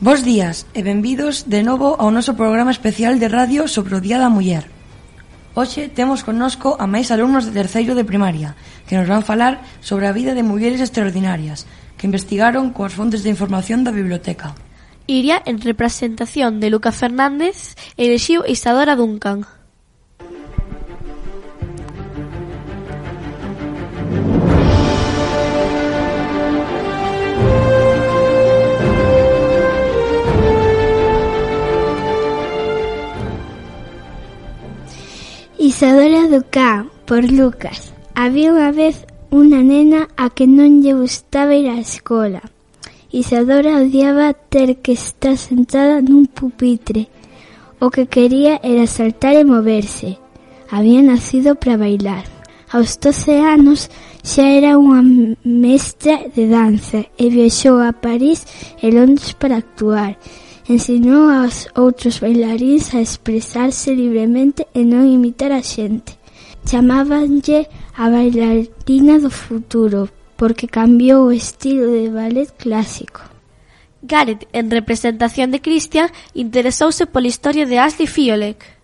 Bos días e benvidos de novo ao noso programa especial de radio sobre o Día da Muller. Hoxe temos connosco a máis alumnos de terceiro de primaria, que nos van falar sobre a vida de mulleres extraordinarias, que investigaron coas fontes de información da biblioteca. Iria, en representación de Luca Fernández, elexiu Isadora Duncan. Cá, por Lucas. Había unha vez unha nena a que non lle gustaba ir á escola. Isadora odiaba ter que estar sentada nun pupitre. O que quería era saltar e moverse. Había nacido para bailar. Aos 12 anos xa era unha mestra de danza e viaxou a París e Londres para actuar Ensinou aos outros bailaríns a expresarse libremente e non imitar a xente. Chamábanlle a bailarina do futuro porque cambiou o estilo de ballet clásico. Gareth, en representación de Christian, interesouse pola historia de Ashley Fiolek.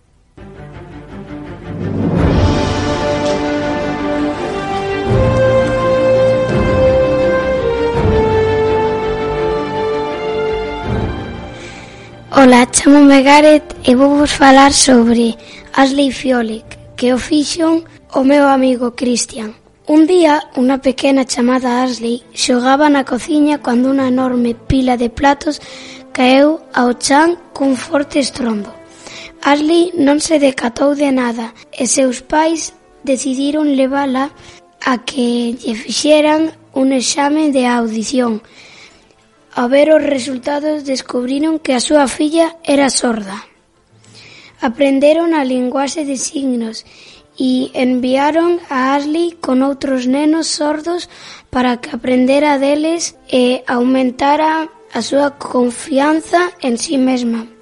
Ola, chamome Gareth e vou vos falar sobre Ashley Fiolek, que o fixon o meu amigo Christian. Un día, unha pequena chamada Ashley xogaba na cociña cando unha enorme pila de platos caeu ao chan cun forte estrondo. Ashley non se decatou de nada e seus pais decidiron levala a que lle fixeran un exame de audición Ao ver os resultados descubriron que a súa filla era sorda. Aprenderon a linguaxe de signos e enviaron a Ashley con outros nenos sordos para que aprendera deles e aumentara a súa confianza en sí mesma.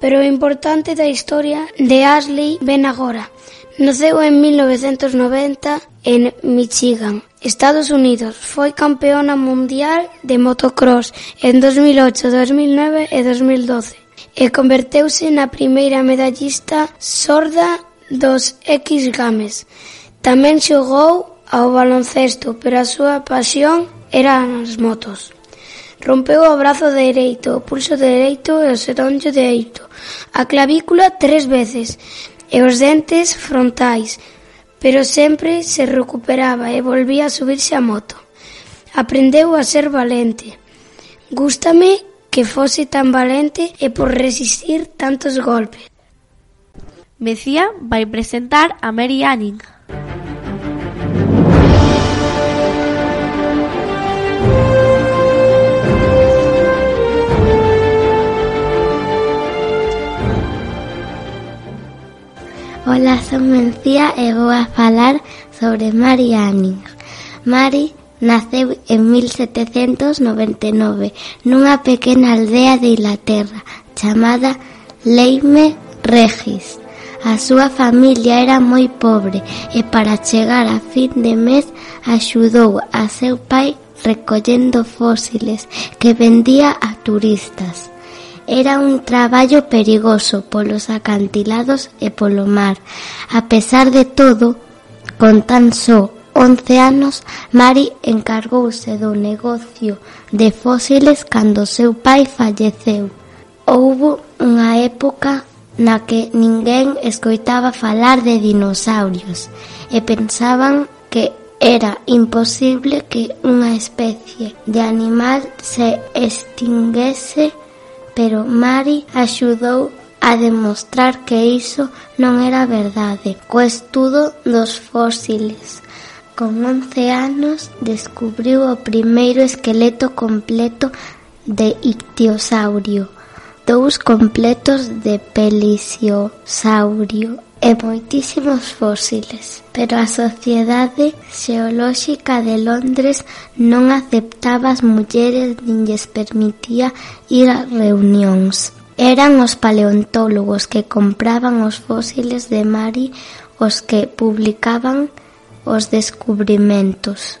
Pero o importante da historia de Ashley ven agora. Naceu en 1990 en Michigan, Estados Unidos. Foi campeona mundial de motocross en 2008, 2009 e 2012 e converteuse na primeira medallista sorda dos X Games. Tamén xogou ao baloncesto, pero a súa pasión eran as motos. Rompeu o brazo dereito, o pulso dereito e o seroncho dereito, a clavícula tres veces e os dentes frontais, pero sempre se recuperaba e volvía a subirse a moto. Aprendeu a ser valente. Gústame que fose tan valente e por resistir tantos golpes. Mecía vai presentar a Mary Anning. Ola, son Mencía e vou a falar sobre Mari Anning. Mari naceu en 1799 nunha pequena aldea de Inglaterra chamada Leime Regis. A súa familia era moi pobre e para chegar a fin de mes axudou a seu pai recollendo fósiles que vendía a turistas. Era un traballo perigoso polos acantilados e polo mar. A pesar de todo, con tan só 11 anos, Mari encargouse do negocio de fósiles cando seu pai falleceu. Houbo unha época na que ninguén escoitaba falar de dinosaurios e pensaban que era imposible que unha especie de animal se extinguese pero Mari axudou a demostrar que iso non era verdade co estudo dos fósiles. Con 11 anos descubriu o primeiro esqueleto completo de ictiosaurio, dous completos de peliciosaurio e moitísimos fósiles, pero a Sociedade Xeolóxica de Londres non aceptaba as mulleres nin lles permitía ir a reunións. Eran os paleontólogos que compraban os fósiles de Mari os que publicaban os descubrimentos.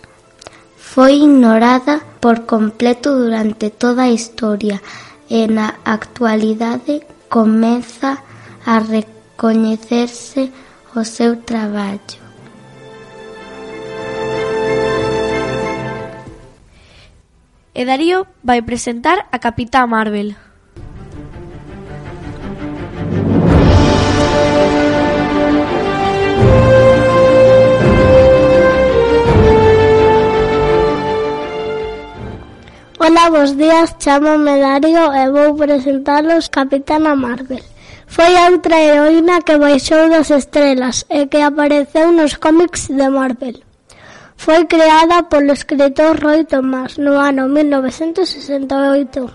Foi ignorada por completo durante toda a historia e na actualidade comeza a coñecerse o seu traballo. E Darío vai presentar a Capitá Marvel. Ola, bos días, chamome Darío e vou presentaros Capitana Marvel. Foi outra heroína que baixou das estrelas e que apareceu nos cómics de Marvel. Foi creada polo escritor Roy Thomas no ano 1968,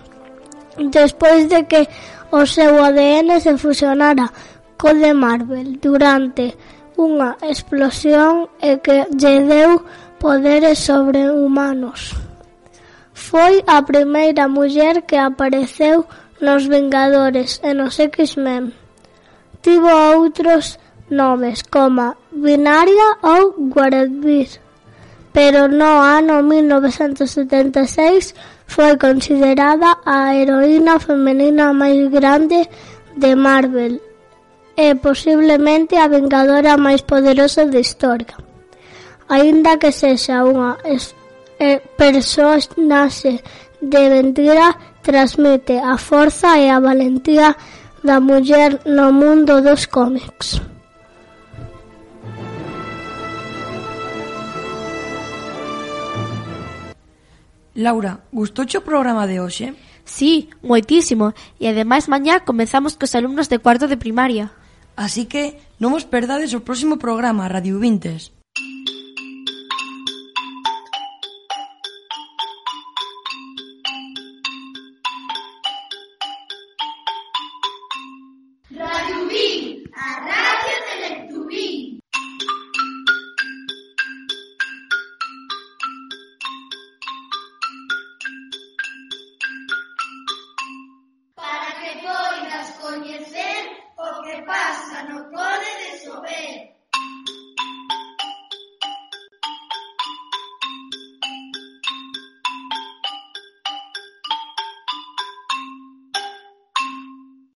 despois de que o seu ADN se fusionara co de Marvel durante unha explosión e que lle deu poderes sobrehumanos. Foi a primeira muller que apareceu no nos Vengadores e nos X-Men. Tivo outros nomes coma Binaria ou Guarabir, pero no ano 1976 foi considerada a heroína femenina máis grande de Marvel e posiblemente a vengadora máis poderosa da historia. Aínda que sexa unha eh, personaxe de mentira transmite a forza e a valentía da muller no mundo dos cómics. Laura, gustouche o programa de hoxe? Sí, moitísimo, e ademais mañá comezamos cos alumnos de cuarto de primaria. Así que non vos perdades o próximo programa, Radio Vintes. coñecer o que pasa no Cole de Sober.